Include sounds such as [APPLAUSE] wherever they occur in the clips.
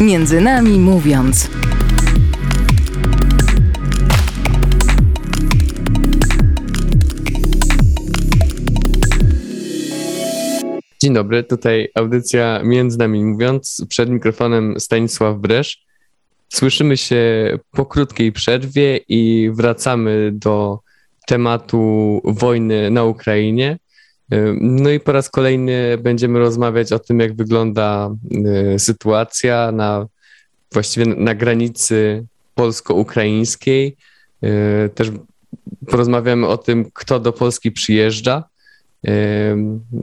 Między nami mówiąc. Dzień dobry, tutaj audycja Między nami mówiąc, przed mikrofonem Stanisław Bresz. Słyszymy się po krótkiej przerwie i wracamy do tematu wojny na Ukrainie. No i po raz kolejny będziemy rozmawiać o tym, jak wygląda y, sytuacja na właściwie na granicy polsko-ukraińskiej. Y, też porozmawiamy o tym, kto do Polski przyjeżdża.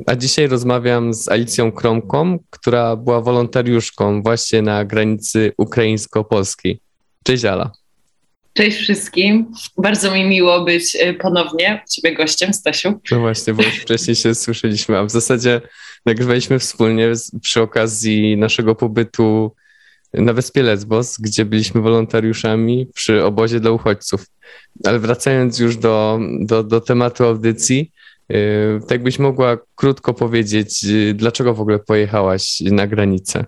A dzisiaj rozmawiam z Alicją Kromką, która była wolontariuszką właśnie na granicy ukraińsko-polskiej. Cześć Ala. Cześć wszystkim. Bardzo mi miło być y, ponownie Ciebie gościem, Stasiu. No właśnie, bo już wcześniej się słyszeliśmy, a w zasadzie nagrywaliśmy wspólnie przy okazji naszego pobytu na wyspie Lesbos, gdzie byliśmy wolontariuszami przy obozie dla uchodźców. Ale wracając już do, do, do tematu audycji, y, tak byś mogła krótko powiedzieć, y, dlaczego w ogóle pojechałaś na granicę?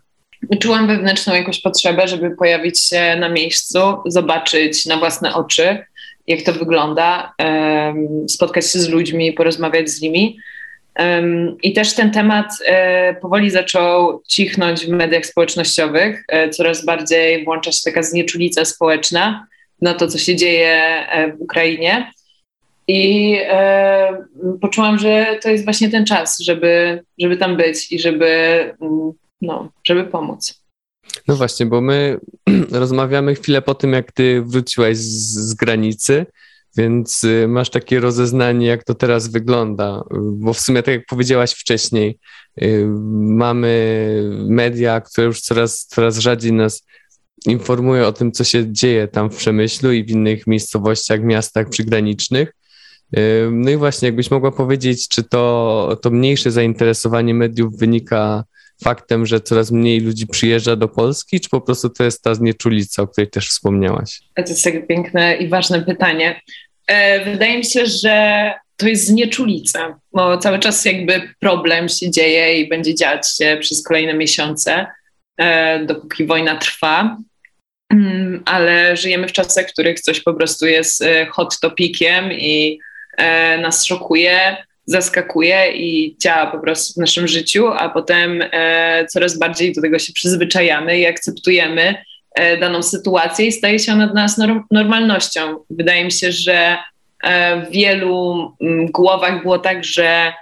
Czułam wewnętrzną jakąś potrzebę, żeby pojawić się na miejscu, zobaczyć na własne oczy, jak to wygląda, spotkać się z ludźmi, porozmawiać z nimi. I też ten temat e, powoli zaczął cichnąć w mediach społecznościowych. E, coraz bardziej włącza się taka znieczulica społeczna na to, co się dzieje e, w Ukrainie. I poczułam, że to jest właśnie ten czas, żeby, żeby tam być i żeby mm, no, żeby pomóc. No właśnie, bo my [CLEARS THROAT] rozmawiamy chwilę po tym, jak ty wróciłaś z, z granicy, więc y, masz takie rozeznanie, jak to teraz wygląda. Bo w sumie, tak jak powiedziałaś wcześniej, y, mamy media, które już coraz, coraz rzadziej nas informują o tym, co się dzieje tam w Przemyślu i w innych miejscowościach, miastach przygranicznych. Y, no i właśnie, jakbyś mogła powiedzieć, czy to, to mniejsze zainteresowanie mediów wynika faktem, że coraz mniej ludzi przyjeżdża do Polski, czy po prostu to jest ta znieczulica, o której też wspomniałaś? To jest takie piękne i ważne pytanie. E, wydaje mi się, że to jest znieczulica, bo cały czas jakby problem się dzieje i będzie dziać się przez kolejne miesiące, e, dopóki wojna trwa. Mm, ale żyjemy w czasach, w których coś po prostu jest e, hot topikiem i nas szokuje zaskakuje i działa po prostu w naszym życiu, a potem e, coraz bardziej do tego się przyzwyczajamy i akceptujemy e, daną sytuację i staje się ona dla nas norm normalnością. Wydaje mi się, że e, w wielu m, mm, głowach było tak, że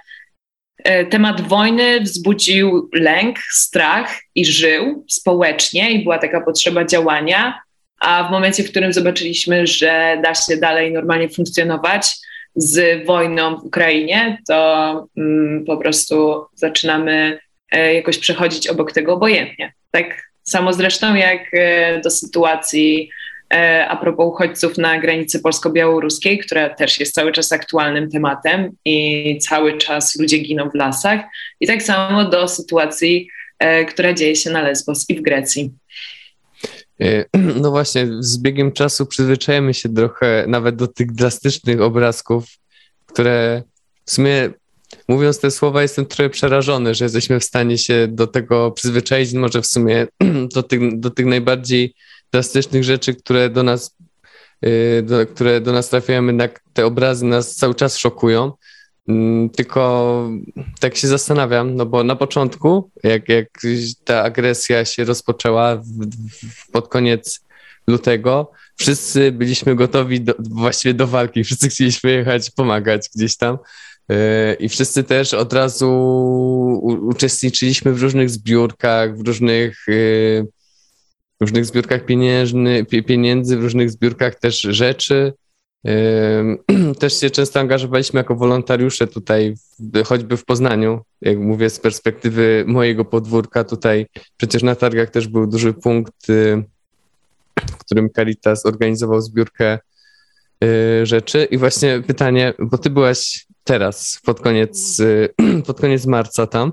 e, temat wojny wzbudził lęk, strach i żył społecznie i była taka potrzeba działania, a w momencie, w którym zobaczyliśmy, że da się dalej normalnie funkcjonować, z wojną w Ukrainie, to mm, po prostu zaczynamy e, jakoś przechodzić obok tego obojętnie. Tak samo zresztą jak e, do sytuacji e, a propos uchodźców na granicy polsko-białoruskiej, która też jest cały czas aktualnym tematem i cały czas ludzie giną w lasach. I tak samo do sytuacji, która dzieje się na Lesbos i w Grecji. E, [CLEARS THROAT] no właśnie, z biegiem czasu przyzwyczajemy się trochę nawet do tych drastycznych obrazków, które w sumie mówiąc te słowa, jestem trochę przerażony, że jesteśmy w stanie się do tego przyzwyczaić, może w sumie [CLEARS THROAT] do tych, do tych najbardziej drastycznych rzeczy, które do nas, e, do, które do nas trafiają, jednak te obrazy nas cały czas szokują. Mm, tylko tak się zastanawiam, no bo na początku, jak, jak ta agresja się rozpoczęła w, w, pod koniec lutego, wszyscy byliśmy gotowi do, właściwie do walki, wszyscy chcieliśmy jechać, pomagać gdzieś tam. Yy, I wszyscy też od razu uczestniczyliśmy w różnych zbiórkach, w różnych, yy, różnych zbiórkach pieniężny, pieniędzy, w różnych zbiórkach też rzeczy. [CLEARS THROAT] Też się często angażowaliśmy jako wolontariusze tutaj, choćby w Poznaniu. Jak mówię, z perspektywy mojego podwórka, tutaj przecież na targach też był duży punkt, y, w którym Caritas organizował zbiórkę y, rzeczy. I właśnie pytanie, bo ty byłaś teraz, pod koniec, y, [CLEARS THROAT] pod koniec marca tam.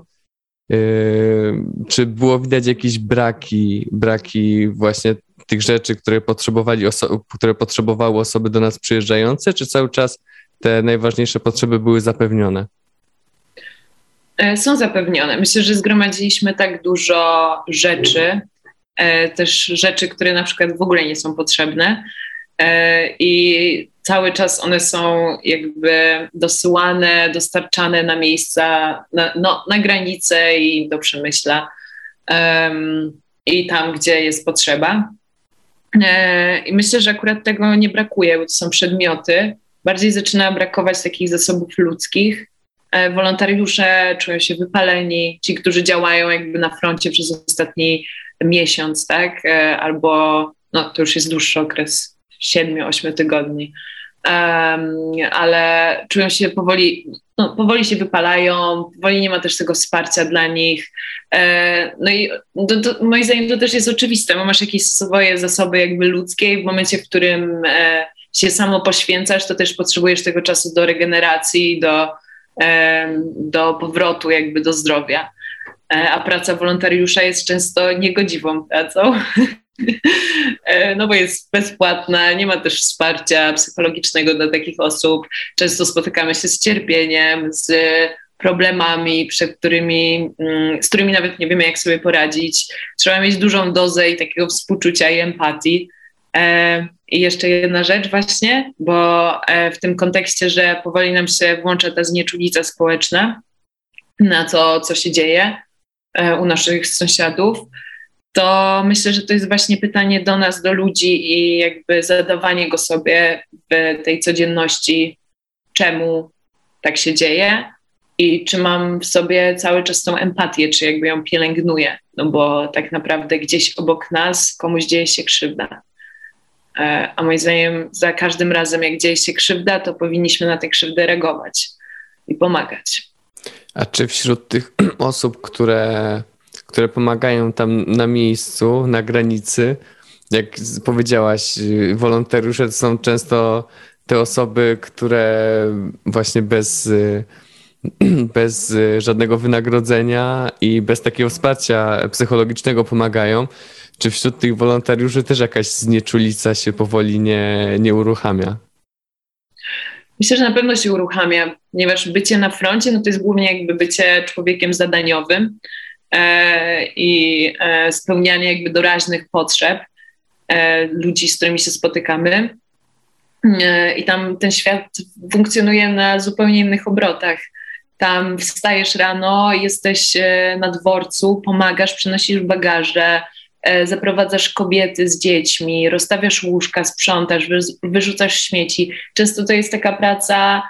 Czy było widać jakieś braki, braki właśnie tych rzeczy, które, potrzebowali które potrzebowały osoby do nas przyjeżdżające, czy cały czas te najważniejsze potrzeby były zapewnione? E, są zapewnione. Myślę, że zgromadziliśmy tak dużo rzeczy też rzeczy, które na przykład w ogóle nie są potrzebne. I cały czas one są jakby dosyłane, dostarczane na miejsca, na, no, na granicę i do przemyśla um, i tam, gdzie jest potrzeba. E, I myślę, że akurat tego nie brakuje, bo to są przedmioty. Bardziej zaczyna brakować takich zasobów ludzkich. E, wolontariusze czują się wypaleni, ci, którzy działają jakby na froncie przez ostatni miesiąc, tak? E, albo no, to już jest dłuższy okres, 7-8 tygodni um, ale czują się powoli, no, powoli się wypalają, powoli nie ma też tego wsparcia dla nich. E, no i to, to, moim zdaniem to też jest oczywiste, bo masz jakieś swoje zasoby jakby ludzkie i w momencie, w którym e, się samo poświęcasz, to też potrzebujesz tego czasu do regeneracji, do, e, do powrotu jakby do zdrowia. A praca wolontariusza jest często niegodziwą pracą. [LAUGHS] E, no bo jest bezpłatna, nie ma też wsparcia psychologicznego dla takich osób. Często spotykamy się z cierpieniem, z problemami, przed którymi, mm, z którymi nawet nie wiemy, jak sobie poradzić. Trzeba mieć dużą dozę i takiego współczucia i empatii. E, I jeszcze jedna rzecz właśnie, bo e, w tym kontekście, że powoli nam się włącza ta znieczulica społeczna na to, co się dzieje u naszych sąsiadów, to myślę, że to jest właśnie pytanie do nas, do ludzi i jakby zadawanie go sobie w tej codzienności, czemu tak się dzieje i czy mam w sobie cały czas tą empatię, czy jakby ją pielęgnuję, no bo tak naprawdę gdzieś obok nas komuś dzieje się krzywda. E, a moim zdaniem za każdym razem, jak dzieje się krzywda, to powinniśmy na tę krzywdę reagować i pomagać. A czy wśród tych [CLEARS THROAT] osób, które które pomagają tam na miejscu, na granicy. Jak powiedziałaś, wolontariusze to są często te osoby, które właśnie bez, [CLEARS THROAT] bez żadnego wynagrodzenia i bez takiego wsparcia psychologicznego pomagają. Czy wśród tych wolontariuszy też jakaś znieczulica się powoli nie, nie uruchamia? Myślę, że na pewno się uruchamia, ponieważ bycie na froncie no to jest głównie jakby bycie człowiekiem zadaniowym, i e, spełnianie jakby doraźnych potrzeb e, ludzi, z którymi się spotykamy. I tam ten świat funkcjonuje na zupełnie innych obrotach. Tam wstajesz rano, jesteś na dworcu, pomagasz, przynosisz bagaże, zaprowadzasz kobiety z dziećmi, rozstawiasz łóżka, sprzątasz, wyrzucasz śmieci. Często to jest taka praca,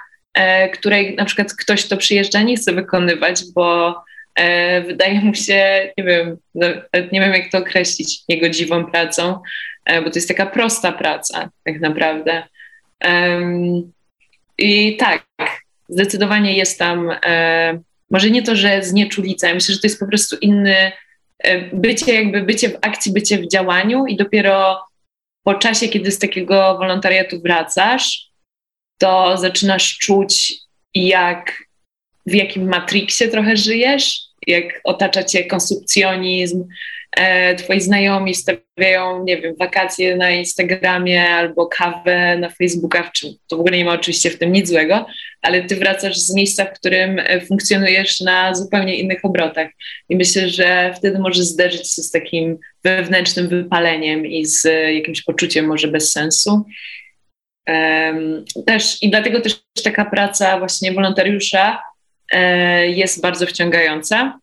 której na przykład ktoś, kto przyjeżdża, nie chce wykonywać, bo E, wydaje mu się, nie wiem, no, nie wiem jak to określić, niegodziwą pracą, e, bo to jest taka prosta praca tak naprawdę. I tak, zdecydowanie jest tam, e, może nie to, że znieczulica, ja myślę, że to jest po prostu inny, bycie jakby, bycie w akcji, bycie w działaniu i dopiero po czasie, kiedy z takiego wolontariatu wracasz, to zaczynasz czuć, jak w jakim matriksie trochę żyjesz, jak otacza cię konsumpcjonizm, e, twoi znajomi stawiają, nie wiem, wakacje na Instagramie albo kawę na Facebookach, czym to w ogóle nie ma oczywiście w tym nic złego, ale ty wracasz z miejsca, w którym e, funkcjonujesz na zupełnie innych obrotach. I myślę, że wtedy możesz zderzyć się z takim wewnętrznym wypaleniem i z jakimś poczuciem może bez sensu. Um, też i dlatego też taka praca właśnie wolontariusza E, jest bardzo wciągająca.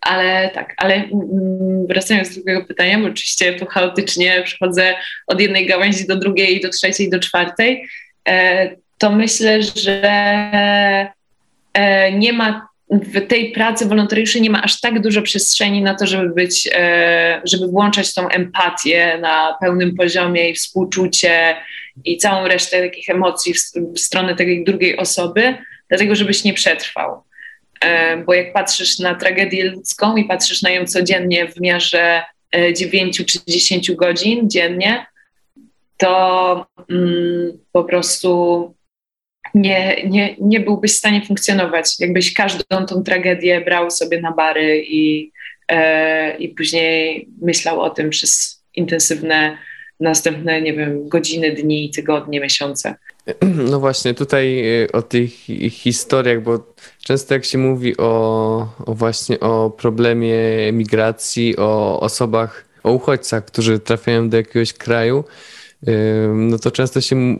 Ale tak, ale mm, wracając do tego pytania, bo oczywiście tu chaotycznie przechodzę od jednej gałęzi do drugiej, do trzeciej, do czwartej, e, to myślę, że e, nie ma w tej pracy wolontariuszy nie ma aż tak dużo przestrzeni na to, żeby być, żeby włączać tą empatię na pełnym poziomie i współczucie i całą resztę takich emocji w stronę tej drugiej osoby, dlatego żebyś nie przetrwał. E, bo jak patrzysz na tragedię ludzką i patrzysz na ją codziennie w miarze 9 e, czy 10 godzin dziennie, to mm, po prostu nie, nie, nie byłbyś w stanie funkcjonować. Jakbyś każdą tą tragedię brał sobie na bary i, e, i później myślał o tym przez intensywne następne, nie wiem, godziny, dni, tygodnie, miesiące. No właśnie, tutaj y, o tych historiach, bo często jak się mówi o, o właśnie o problemie migracji, o osobach o uchodźcach, którzy trafiają do jakiegoś kraju, no to często się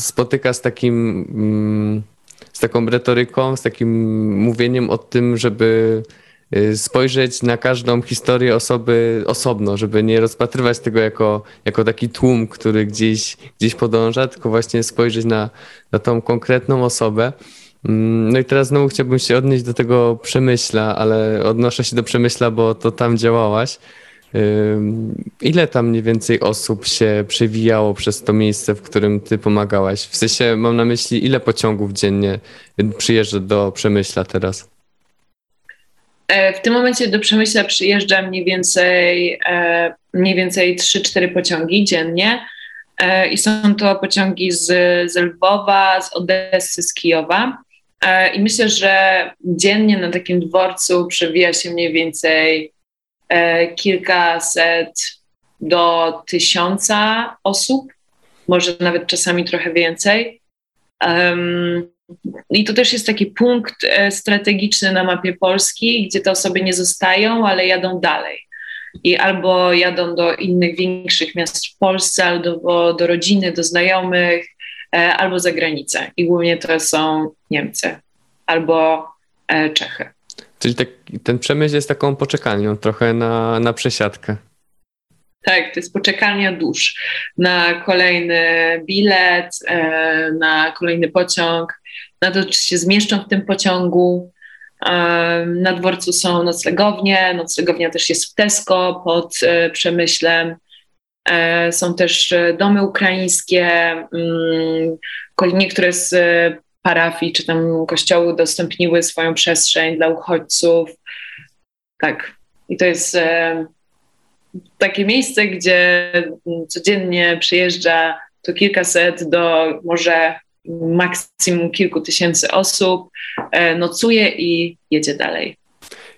spotyka z takim, mm, z taką retoryką, z takim mówieniem o tym, żeby spojrzeć na każdą historię osoby osobno, żeby nie rozpatrywać tego jako, jako taki tłum, który gdzieś, gdzieś podąża, tylko właśnie spojrzeć na, na tą konkretną osobę. Mm, no i teraz znowu chciałbym się odnieść do tego przemyśla, ale odnoszę się do przemyśla, bo to tam działałaś. Ile tam mniej więcej osób się przewijało przez to miejsce, w którym ty pomagałaś? W sensie mam na myśli, ile pociągów dziennie przyjeżdża do Przemyśla teraz? E, w tym momencie do Przemyśla przyjeżdża mniej więcej, e, mniej więcej 3-4 pociągi dziennie. E, I są to pociągi z, z Lwowa, z Odessy, z Kijowa. I myślę, że dziennie na takim dworcu przewija się mniej więcej kilkaset do tysiąca osób, może nawet czasami trochę więcej. I to też jest taki punkt e, strategiczny na mapie Polski, gdzie te osoby nie zostają, ale jadą dalej. I albo jadą do innych większych miast w Polsce, albo do rodziny, do znajomych, e, albo za granicę. I głównie to są Niemcy albo Czechy. Czyli tak, ten przemysł jest taką poczekalnią trochę na, na przesiadkę. Tak, to jest poczekalnia dusz na kolejny bilet, e, na kolejny pociąg, na to, czy się zmieszczą w tym pociągu. E, na dworcu są noclegownie, noclegownia też jest w Tesco pod e, Przemyślem. Są też domy ukraińskie, mm, niektóre z parafii czy tam kościoły udostępniły swoją przestrzeń dla uchodźców. Tak. I to jest takie miejsce, gdzie codziennie przyjeżdża to kilkaset do może maksimum kilku tysięcy osób, e, nocuje i jedzie dalej.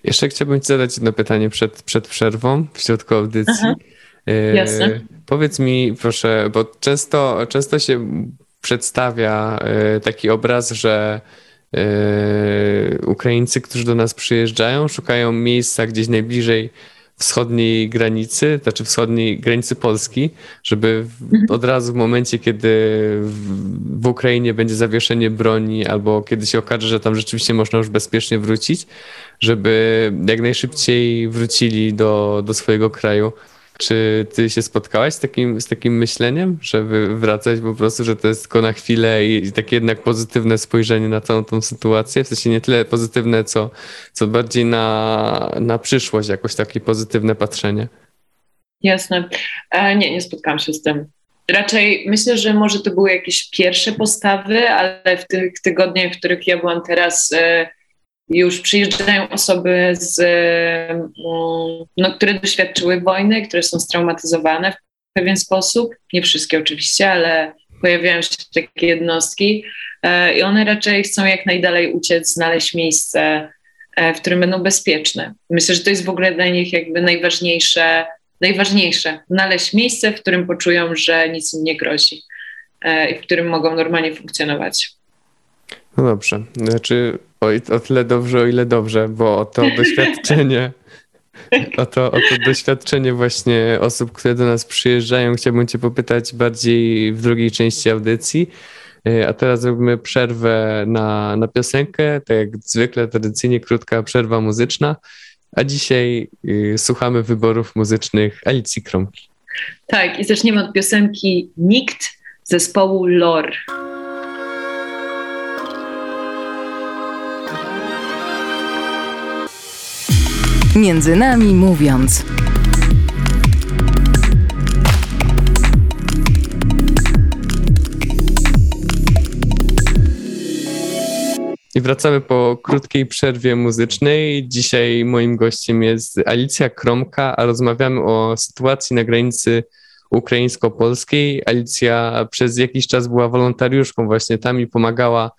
Jeszcze chciałbym Ci zadać jedno pytanie przed, przed przerwą w środku audycji. Aha, e, jasne. Powiedz mi, proszę, bo często, często się przedstawia e, taki obraz, że Ukraińcy, którzy do nas przyjeżdżają, szukają miejsca gdzieś najbliżej wschodniej granicy, znaczy wschodniej granicy Polski, żeby mhm. od razu w momencie, kiedy w Ukrainie będzie zawieszenie broni albo kiedy się okaże, że tam rzeczywiście można już bezpiecznie wrócić, żeby jak najszybciej wrócili do, do swojego kraju. Czy ty się spotkałaś z takim, z takim myśleniem, żeby wracać po prostu, że to jest tylko na chwilę i, i takie jednak pozytywne spojrzenie na całą tą sytuację? W sensie nie tyle pozytywne, co, co bardziej na, na przyszłość, jakoś takie pozytywne patrzenie. Jasne. E, nie, nie spotkałam się z tym. Raczej myślę, że może to były jakieś pierwsze postawy, ale w tych tygodniach, w których ja byłam teraz, e, już przyjeżdżają osoby, z, no, które doświadczyły wojny, które są straumatyzowane w pewien sposób. Nie wszystkie oczywiście, ale pojawiają się takie jednostki e, i one raczej chcą jak najdalej uciec, znaleźć miejsce, e, w którym będą bezpieczne. Myślę, że to jest w ogóle dla nich jakby najważniejsze, najważniejsze znaleźć miejsce, w którym poczują, że nic im nie grozi e, i w którym mogą normalnie funkcjonować. No dobrze. Znaczy, o, o tyle dobrze, o ile dobrze, bo o to [LAUGHS] doświadczenie, o to, o to doświadczenie właśnie osób, które do nas przyjeżdżają, chciałbym Cię popytać bardziej w drugiej części audycji. E, a teraz robimy przerwę na, na piosenkę, tak jak zwykle, tradycyjnie krótka przerwa muzyczna, a dzisiaj y, słuchamy wyborów muzycznych Alicji Kromki. Tak, i zaczniemy od piosenki Nikt zespołu LOR. Między nami mówiąc. I wracamy po krótkiej przerwie muzycznej. Dzisiaj moim gościem jest Alicja Kromka, a rozmawiamy o sytuacji na granicy ukraińsko-polskiej. Alicja przez jakiś czas była wolontariuszką właśnie tam i pomagała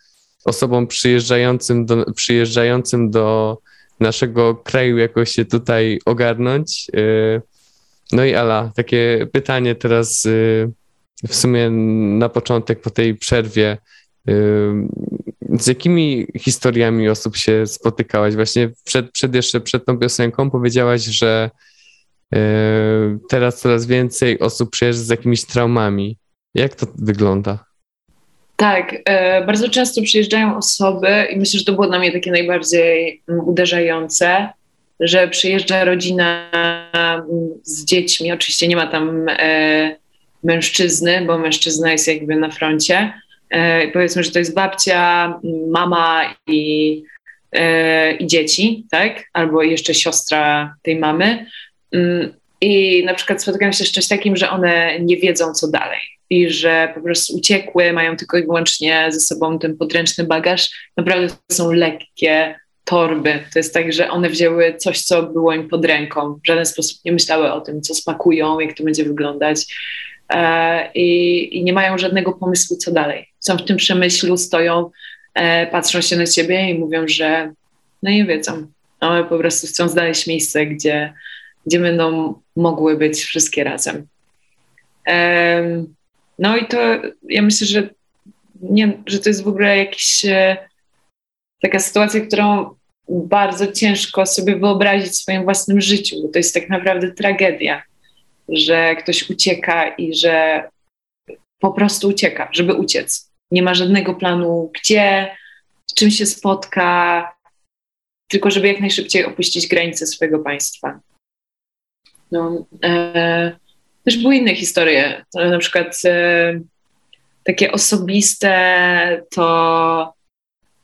osobom przyjeżdżającym do, przyjeżdżającym do naszego kraju jakoś się tutaj ogarnąć. Y, no i Ala, takie pytanie teraz y, w sumie na początek po tej przerwie. Y, z jakimi historiami osób się spotykałaś? Właśnie przed, przed jeszcze przed tą piosenką powiedziałaś, że teraz coraz więcej osób przyjeżdża z jakimiś traumami. Jak to wygląda? Tak, bardzo często przyjeżdżają osoby i myślę, że to było dla mnie takie najbardziej mm, uderzające, że przyjeżdża rodzina mm, z dziećmi. Oczywiście nie ma tam mężczyzny, bo mężczyzna jest jakby na froncie. Powiedzmy, że to jest babcia, mama i E, i dzieci, tak? Albo jeszcze siostra tej mamy. Mm, I na przykład spotykam się z czymś takim, że one nie wiedzą, co dalej. I że po prostu uciekły, mają tylko i wyłącznie ze sobą ten podręczny bagaż. Naprawdę są lekkie torby. To jest tak, że one wzięły coś, co było im pod ręką. W żaden sposób nie myślały o tym, co spakują, jak to będzie wyglądać. E, I, i nie mają żadnego pomysłu, co dalej. Są w tym przemyślu, stoją E, patrzą się na ciebie i mówią, że no nie wiedzą. One po prostu chcą znaleźć miejsce, gdzie, gdzie będą mogły być wszystkie razem. No i to ja myślę, że, nie, że to jest w ogóle jakaś e, taka sytuacja, którą bardzo ciężko sobie wyobrazić w swoim własnym życiu, bo to jest tak naprawdę tragedia, że ktoś ucieka i że po prostu ucieka, żeby uciec nie ma żadnego planu, gdzie, z czym się spotka, tylko żeby jak najszybciej opuścić granice swojego państwa. No, e, też były inne historie, na przykład e, takie osobiste to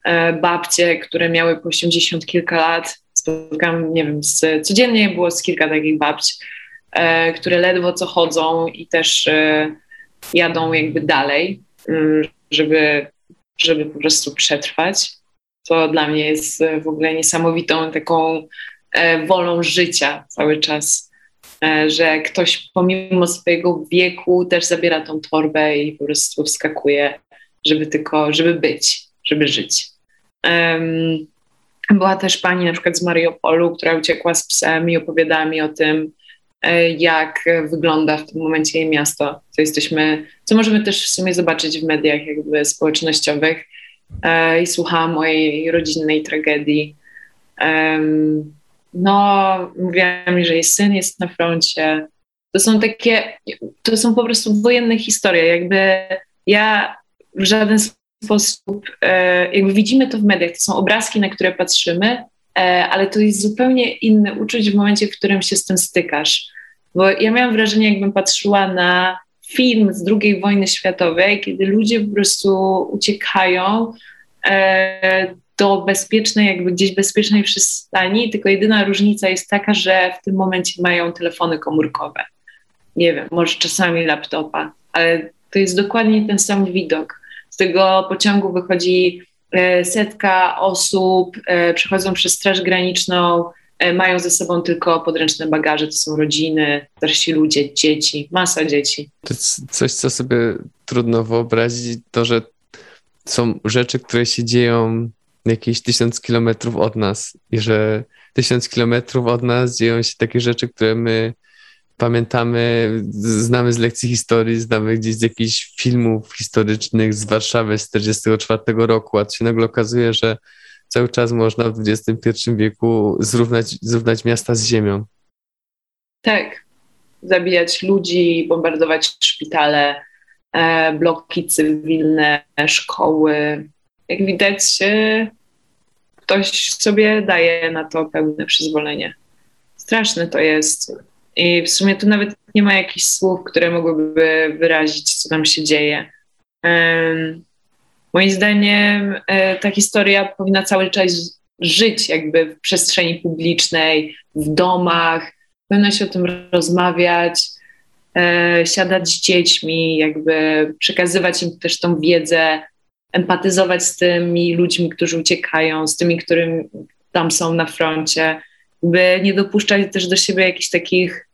e, babcie, które miały po 80 kilka lat. Spotkałam, nie wiem, z, codziennie było z kilka takich babci, e, które ledwo co chodzą i też jadą jakby dalej, mm, żeby, żeby po prostu przetrwać. To dla mnie jest w ogóle niesamowitą taką wolą życia cały czas, że ktoś pomimo swojego wieku też zabiera tą torbę i po prostu wskakuje, żeby tylko, żeby być, żeby żyć. Um, była też pani na przykład z Mariupolu, która uciekła z psem i opowiadała mi o tym, E, jak wygląda w tym momencie jej miasto, co jesteśmy, co możemy też w sumie zobaczyć w mediach jakby społecznościowych e, i słuchałam mojej rodzinnej tragedii. No, mówiła mi, że jej syn jest na froncie. To są takie, to są po prostu wojenne historie. Jakby ja w żaden sposób, e, jakby widzimy to w mediach, to są obrazki, na które patrzymy, E, ale to jest zupełnie inny uczuć w momencie, w którym się z tym stykasz. Bo ja miałam wrażenie, jakbym patrzyła na film z II wojny światowej, kiedy ludzie po prostu uciekają e, do bezpiecznej, jakby gdzieś bezpiecznej przystani, tylko jedyna różnica jest taka, że w tym momencie mają telefony komórkowe. Nie wiem, może czasami laptopa, ale to jest dokładnie ten sam widok. Z tego pociągu wychodzi E, setka osób e, przechodzą przez Straż Graniczną, e, mają ze sobą tylko podręczne bagaże, to są rodziny, starsi ludzie, dzieci, masa dzieci. To jest coś, co sobie trudno wyobrazić, to, że są rzeczy, które się dzieją jakieś tysiąc kilometrów od nas i że tysiąc kilometrów od nas dzieją się takie rzeczy, które my pamiętamy, znamy z lekcji historii, znamy gdzieś z jakichś filmów historycznych z Warszawy z 1944 roku, a to się nagle okazuje, że cały czas można w XXI wieku zrównać, zrównać miasta z ziemią. Tak. Zabijać ludzi, bombardować szpitale, e, bloki cywilne, szkoły. Jak widać, e, ktoś sobie daje na to pełne przyzwolenie. Straszne to jest. I w sumie tu nawet nie ma jakichś słów, które mogłyby wyrazić, co tam się dzieje. Moim zdaniem e, ta historia powinna cały czas żyć jakby w przestrzeni publicznej, w domach, powinno się o tym rozmawiać, e, siadać z dziećmi, jakby przekazywać im też tą wiedzę, empatyzować z tymi ludźmi, którzy uciekają, z tymi, którym tam są na froncie, by nie dopuszczać też do siebie jakichś takich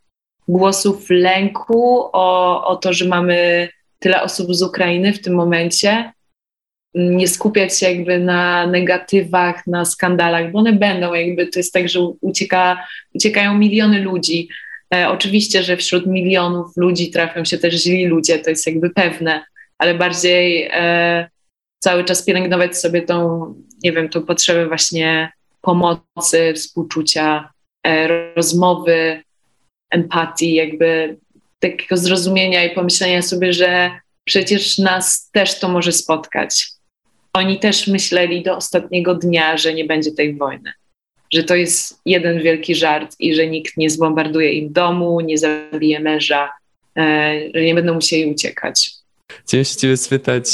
głosów lęku o, o to, że mamy tyle osób z Ukrainy w tym momencie. Nie skupiać się jakby na negatywach, na skandalach, bo one będą, jakby to jest tak, że ucieka, uciekają miliony ludzi. E, oczywiście, że wśród milionów ludzi trafią się też źli ludzie, to jest jakby pewne, ale bardziej e, cały czas pielęgnować sobie tą, nie wiem, tą potrzebę właśnie pomocy, współczucia, e, rozmowy, empatii, jakby takiego zrozumienia i pomyślenia sobie, że przecież nas też to może spotkać. Oni też myśleli do ostatniego dnia, że nie będzie tej wojny, że to jest jeden wielki żart i że nikt nie zbombarduje im domu, nie zabije męża, e, że nie będą musieli uciekać. Chciałem się Ciebie spytać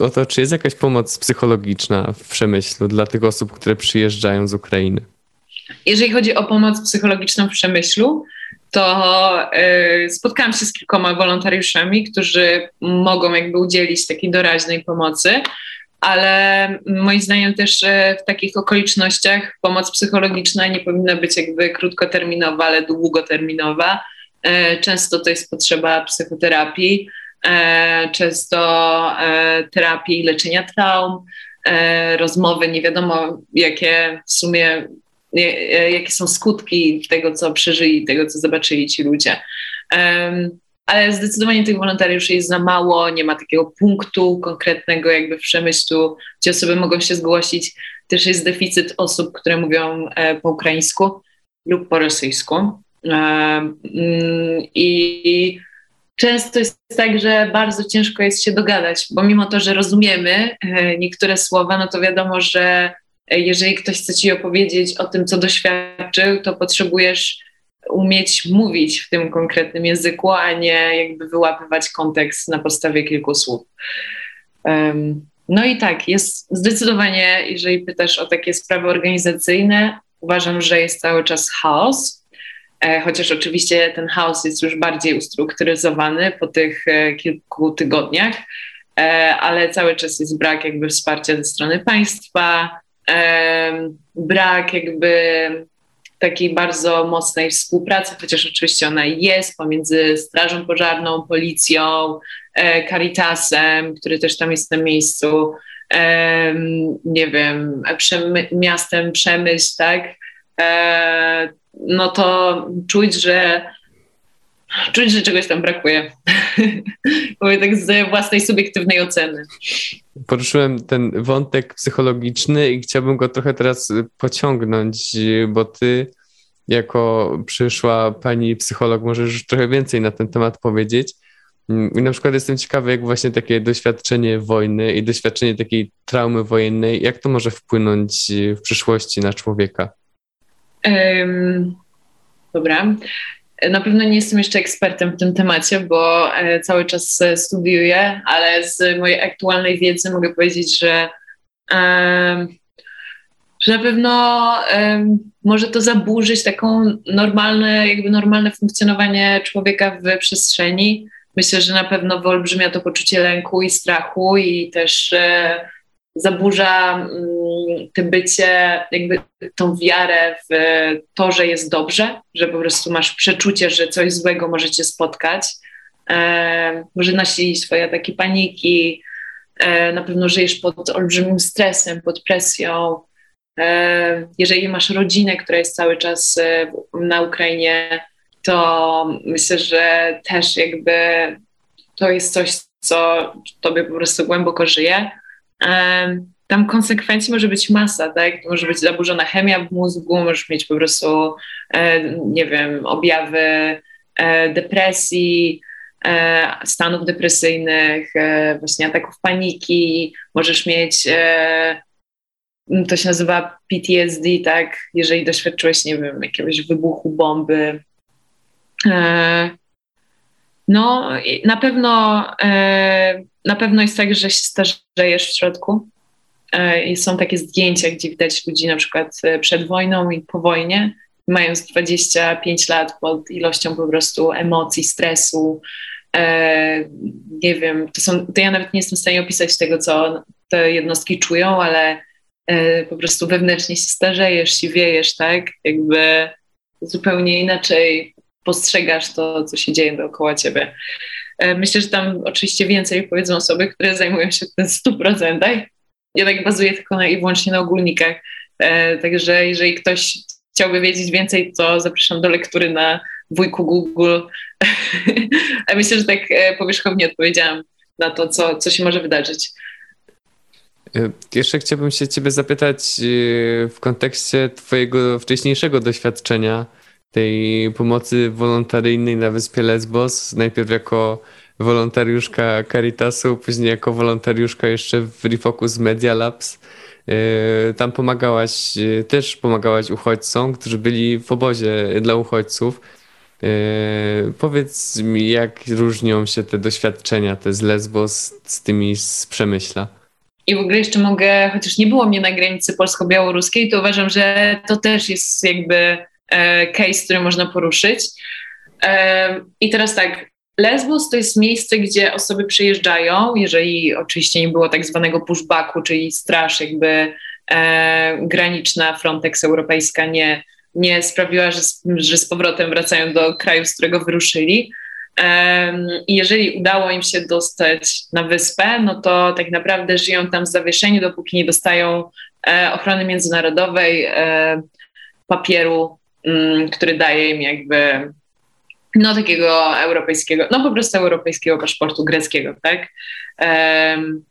o to, czy jest jakaś pomoc psychologiczna w przemyślu dla tych osób, które przyjeżdżają z Ukrainy? Jeżeli chodzi o pomoc psychologiczną w przemyślu, to y, spotkałam się z kilkoma wolontariuszami, którzy mogą jakby udzielić takiej doraźnej pomocy, ale moim zdaniem też y, w takich okolicznościach pomoc psychologiczna nie powinna być jakby krótkoterminowa, ale długoterminowa. Y, często to jest potrzeba psychoterapii, często terapii leczenia traum, rozmowy, nie wiadomo jakie w sumie E, jakie są skutki tego, co przeżyli, tego, co zobaczyli ci ludzie. Ale zdecydowanie tych wolontariuszy jest za mało, nie ma takiego punktu konkretnego jakby w przemyślu, gdzie osoby mogą się zgłosić. Też jest deficyt osób, które mówią e, po ukraińsku lub po rosyjsku. Um, I często jest tak, że bardzo ciężko jest się dogadać, bo mimo to, że rozumiemy e, niektóre słowa, no to wiadomo, że jeżeli ktoś chce ci opowiedzieć o tym, co doświadczył, to potrzebujesz umieć mówić w tym konkretnym języku, a nie jakby wyłapywać kontekst na podstawie kilku słów. Um, no i tak, jest zdecydowanie, jeżeli pytasz o takie sprawy organizacyjne, uważam, że jest cały czas chaos, e, chociaż oczywiście ten chaos jest już bardziej ustrukturyzowany po tych e, kilku tygodniach, e, ale cały czas jest brak jakby wsparcia ze strony państwa, brak jakby takiej bardzo mocnej współpracy, chociaż oczywiście ona jest pomiędzy Strażą Pożarną, Policją, e, Caritasem, który też tam jest na miejscu, nie wiem, miastem Przemyśl, tak? E, no to czuć, że czuć, że czegoś tam brakuje. Mówię tak z własnej subiektywnej oceny. Poruszyłem ten wątek psychologiczny i chciałbym go trochę teraz pociągnąć, bo ty jako przyszła pani psycholog możesz trochę więcej na ten temat powiedzieć. I na przykład jestem ciekawy, jak właśnie takie doświadczenie wojny i doświadczenie takiej traumy wojennej, jak to może wpłynąć w przyszłości na człowieka? Dobra. Na pewno nie jestem jeszcze ekspertem w tym temacie, bo e, cały czas e, studiuję, ale z mojej aktualnej wiedzy mogę powiedzieć, że, że na pewno może to zaburzyć taką normalne, jakby normalne funkcjonowanie człowieka w przestrzeni. Myślę, że na pewno wyolbrzymia to poczucie lęku i strachu i też e, zaburza mm, to bycie, jakby tą wiarę w to, że jest dobrze, że po prostu masz przeczucie, że coś złego może cię spotkać. E, może nasilić swoje takie paniki, e, na pewno żyjesz pod olbrzymim stresem, pod presją. E, jeżeli masz rodzinę, która jest cały czas na Ukrainie, to myślę, że też jakby to jest coś, co tobie po prostu głęboko żyje tam konsekwencji może być masa, tak? Może być zaburzona chemia w mózgu, możesz mieć po prostu, e, nie wiem, objawy e, depresji, e, stanów depresyjnych, właśnie ataków paniki, możesz mieć, to się nazywa PTSD, tak? Jeżeli doświadczyłeś, nie wiem, jakiegoś wybuchu bomby. No, na pewno na pewno jest tak, że się starzejesz w środku. E, I są takie zdjęcia, gdzie widać ludzi na przykład e, przed wojną i po wojnie, mając 25 lat pod ilością po prostu emocji, stresu. E, nie wiem, to, są, to ja nawet nie jestem w stanie opisać tego, co te jednostki czują, ale po prostu wewnętrznie się starzejesz, wiejesz, tak? Jakby zupełnie inaczej postrzegasz to, co się dzieje dookoła ciebie. E, myślę, że tam oczywiście więcej powiedzą osoby, które zajmują się tym 100%. Ja tak bazuję tylko na, i wyłącznie na ogólnikach. E, także jeżeli ktoś chciałby wiedzieć więcej, to zapraszam do lektury na wujku Google. [LAUGHS] A myślę, że tak e, powierzchownie odpowiedziałam na to, co, co się może wydarzyć. Jeszcze chciałbym się Ciebie zapytać w kontekście Twojego wcześniejszego doświadczenia tej pomocy wolontaryjnej na wyspie Lesbos, najpierw jako wolontariuszka Caritasu, później jako wolontariuszka jeszcze w Refocus Media Labs. E, tam pomagałaś, e, też pomagałaś uchodźcom, którzy byli w obozie dla uchodźców. E, powiedz mi, jak różnią się te doświadczenia, te z Lesbos, z tymi z Przemyśla? I w ogóle jeszcze mogę, chociaż nie było mnie na granicy polsko-białoruskiej, to uważam, że to też jest jakby case, który można poruszyć. I teraz tak, Lesbos to jest miejsce, gdzie osoby przyjeżdżają, jeżeli oczywiście nie było tak zwanego pushbacku, czyli straż jakby e, graniczna Frontex europejska nie, nie sprawiła, że, że z powrotem wracają do kraju, z którego wyruszyli. I jeżeli udało im się dostać na wyspę, no to tak naprawdę żyją tam w zawieszeniu, dopóki nie dostają e, ochrony międzynarodowej, e, papieru, który daje im jakby no takiego europejskiego, no po prostu europejskiego paszportu greckiego, tak? Um,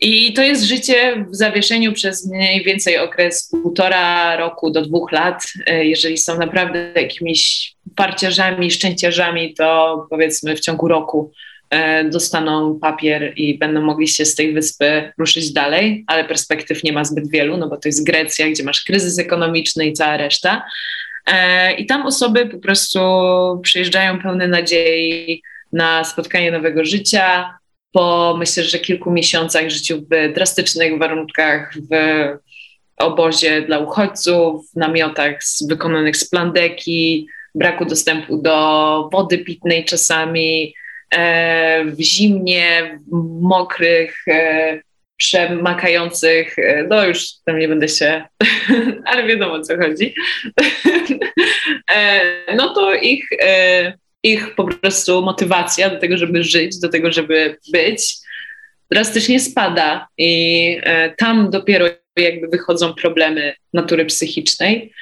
i to jest życie w zawieszeniu przez mniej więcej okres półtora roku do dwóch lat. E, jeżeli są naprawdę jakimiś parciarzami, szczęściarzami, to powiedzmy w ciągu roku dostaną papier i będą mogli się z tej wyspy ruszyć dalej, ale perspektyw nie ma zbyt wielu, no bo to jest Grecja, gdzie masz kryzys ekonomiczny i cała reszta. E, I tam osoby po prostu przyjeżdżają pełne nadziei na spotkanie nowego życia. Po myślę, że kilku miesiącach życiu w drastycznych warunkach, w obozie dla uchodźców, w namiotach z, wykonanych z plandeki, braku dostępu do wody pitnej czasami, e, w zimnie, w mokrych, e, przemakających, e, no już tam nie będę się, [LAUGHS] ale wiadomo o co chodzi, [LAUGHS] e, no to ich, e, ich po prostu motywacja do tego, żeby żyć, do tego, żeby być, drastycznie spada i tam dopiero jakby wychodzą problemy natury psychicznej.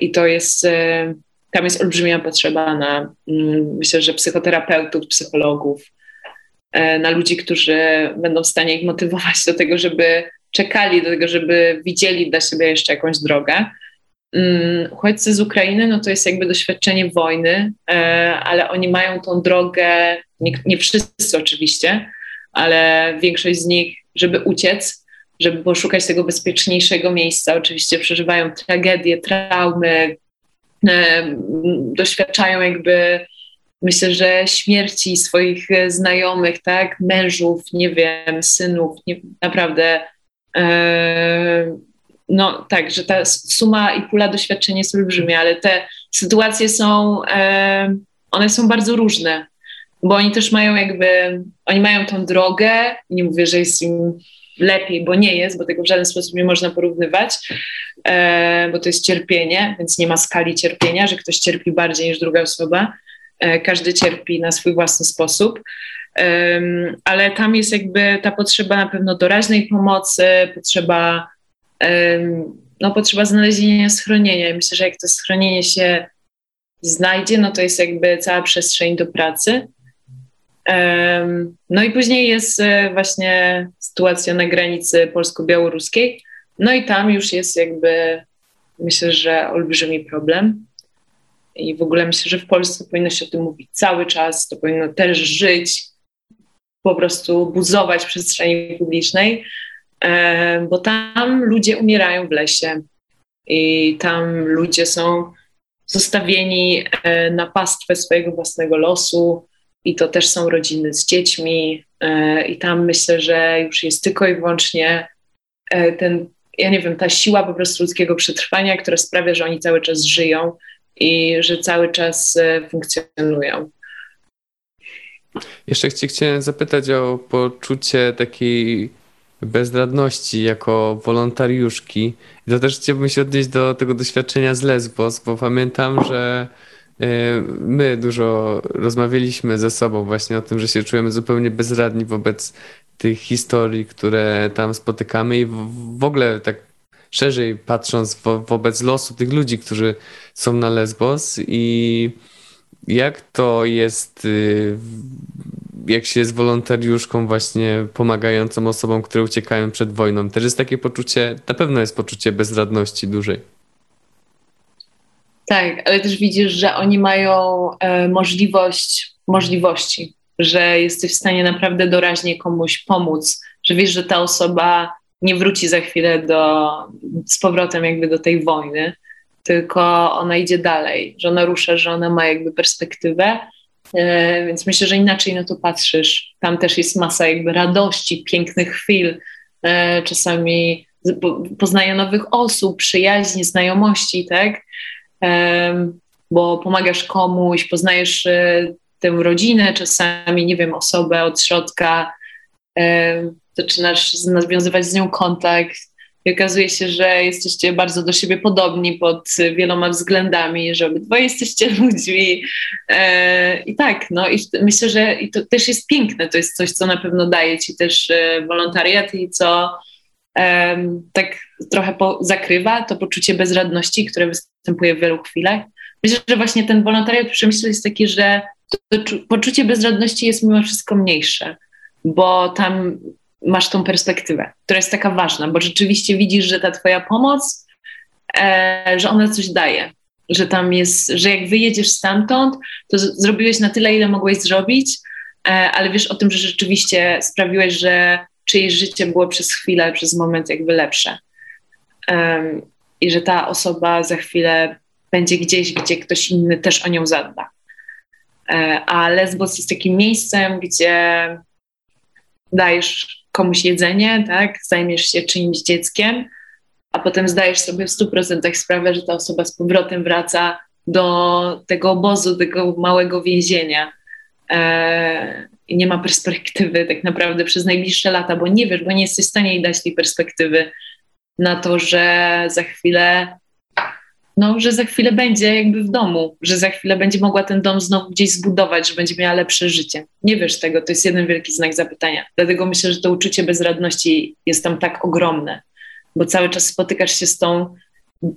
I to jest, tam jest olbrzymia potrzeba na, mm, myślę, że psychoterapeutów, psychologów, E, na ludzi, którzy będą w stanie ich motywować do tego, żeby czekali, do tego, żeby widzieli dla siebie jeszcze jakąś drogę. Mm, uchodźcy z Ukrainy, no to jest jakby doświadczenie wojny, e, ale oni mają tą drogę, nie, nie wszyscy oczywiście, ale większość z nich, żeby uciec, żeby poszukać tego bezpieczniejszego miejsca. Oczywiście przeżywają tragedie, traumy, doświadczają jakby myślę, że śmierci swoich e, znajomych, tak, mężów, nie wiem, synów, nie, naprawdę. E, no tak, że ta suma i pula doświadczeń jest olbrzymia, ale te sytuacje są, e, one są bardzo różne, bo oni też mają jakby, oni mają tą drogę, nie mówię, że jest im lepiej, bo nie jest, bo tego w żaden sposób nie można porównywać, e, bo to jest cierpienie, więc nie ma skali cierpienia, że ktoś cierpi bardziej niż druga osoba, E, każdy cierpi na swój własny sposób. Ale tam jest jakby ta potrzeba na pewno doraźnej pomocy, potrzeba, no, potrzeba znalezienia schronienia. Myślę, że jak to schronienie się znajdzie, no to jest jakby cała przestrzeń do pracy. No i później jest e, właśnie sytuacja na granicy polsko-białoruskiej. No i tam już jest jakby, myślę, że olbrzymi problem. I w ogóle myślę, że w Polsce powinno się o tym mówić cały czas, to powinno też żyć, po prostu buzować w przestrzeni publicznej, bo tam ludzie umierają w lesie i tam ludzie są zostawieni e, na pastwę swojego własnego losu i to też są rodziny z dziećmi e, i tam myślę, że już jest tylko i wyłącznie ten, ja nie wiem, ta siła po prostu ludzkiego przetrwania, która sprawia, że oni cały czas żyją i że cały czas e, funkcjonują. Jeszcze chciałem zapytać o poczucie takiej bezradności jako wolontariuszki. I to też chciałbym się odnieść do tego doświadczenia z Lesbos, bo pamiętam, że e, my dużo rozmawialiśmy ze sobą właśnie o tym, że się czujemy zupełnie bezradni wobec tych historii, które tam spotykamy i w ogóle tak szerzej patrząc wo wobec losu tych ludzi, którzy są na Lesbos i jak to jest, y, jak się jest wolontariuszką właśnie pomagającą osobom, które uciekają przed wojną? Też jest takie poczucie, na pewno jest poczucie bezradności dużej. Tak, ale też widzisz, że oni mają e, możliwość, możliwości, że jesteś w stanie naprawdę doraźnie komuś pomóc, że wiesz, że ta osoba nie wróci za chwilę do, z powrotem jakby do tej wojny, tylko ona idzie dalej, że ona rusza, że ona ma jakby perspektywę, e, więc myślę, że inaczej na to patrzysz. Tam też jest masa jakby radości, pięknych chwil, e, czasami poznaje nowych osób, przyjaźni, znajomości, tak? Bo pomagasz komuś, poznajesz e, tę rodzinę, czasami, nie wiem, osobę od środka, zaczynasz nawiązywać z nią kontakt i okazuje się, że jesteście bardzo do siebie podobni pod wieloma względami, że obydwoje jesteście [LAUGHS] ludźmi. E, I tak, no i myślę, że i to też jest piękne, to jest coś, co na pewno daje ci też e, wolontariat i co tak trochę po, zakrywa to poczucie bezradności, które występuje w wielu chwilach. Myślę, że właśnie ten wolontariat przemysł jest taki, że to, to poczucie bezradności jest mimo wszystko mniejsze, bo tam masz tą perspektywę, która jest taka ważna, bo rzeczywiście widzisz, że ta twoja pomoc, e, że ona coś daje, że tam jest, że jak wyjedziesz stamtąd, to z- zrobiłeś na tyle, ile mogłeś zrobić, e, ale wiesz o tym, że rzeczywiście sprawiłeś, że czyjeś życie było przez chwilę, przez moment jakby lepsze. Um, I że ta osoba za chwilę będzie gdzieś, gdzie ktoś inny też o nią zadba. E, a Lesbos jest takim miejscem, gdzie dajesz komuś jedzenie, tak, zajmiesz się czymś dzieckiem, a potem zdajesz sobie w 100% sprawę, że ta osoba z powrotem wraca do tego obozu, tego małego więzienia. E, I nie ma perspektywy tak naprawdę przez najbliższe lata, bo nie wiesz, bo nie jesteś w stanie jej dać tej perspektywy na to, że za chwilę no, że za chwilę będzie jakby w domu, że za chwilę będzie mogła ten dom znowu gdzieś zbudować, że będzie miała lepsze życie. Nie wiesz tego, to jest jeden wielki znak zapytania. Dlatego myślę, że to uczucie bezradności jest tam tak ogromne, bo cały czas spotykasz się z tą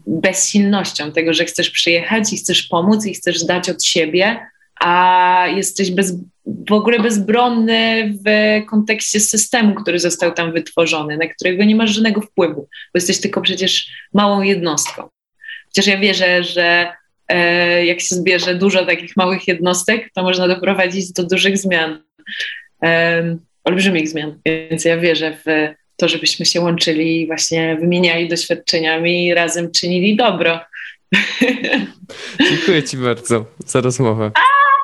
bezsilnością tego, że chcesz przyjechać i chcesz pomóc i chcesz dać od siebie, a jesteś bez, w ogóle bezbronny w kontekście systemu, który został tam wytworzony, na którego nie masz żadnego wpływu, bo jesteś tylko przecież małą jednostką. Chociaż ja wierzę, że e, jak się zbierze dużo takich małych jednostek, to można doprowadzić do dużych zmian, e, olbrzymich zmian. Więc ja wierzę w to, żebyśmy się łączyli i właśnie wymieniali doświadczeniami i razem czynili dobro. [LAUGHS] Dziękuję Ci bardzo za rozmowę.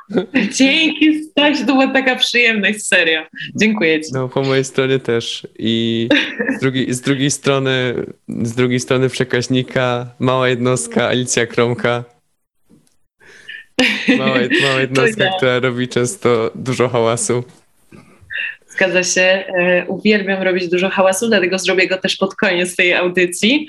[LAUGHS] Dzięki, Staś, to była taka przyjemność, serio. Dziękuję Ci. No, po mojej stronie też. I z drugiej, z drugiej strony, z drugiej strony przekaźnika, mała jednostka, Alicja Kromka. Mała, mała jednostka, ja. która robi często dużo hałasu. Zgadza się. E, uwielbiam robić dużo hałasu, dlatego zrobię go też pod koniec tej audycji.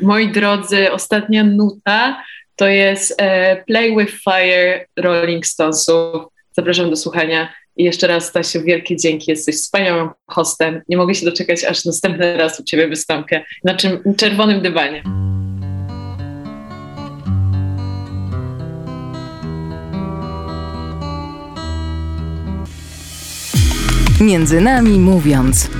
Moi drodzy, ostatnia nuta to jest e, Play with Fire Rolling Stonesów. Zapraszam do słuchania. I jeszcze raz, Stasiu, wielkie dzięki. Jesteś wspaniałym hostem. Nie mogę się doczekać, aż następny raz u Ciebie wystąpię na czym, czerwonym dywanie. Między nami mówiąc.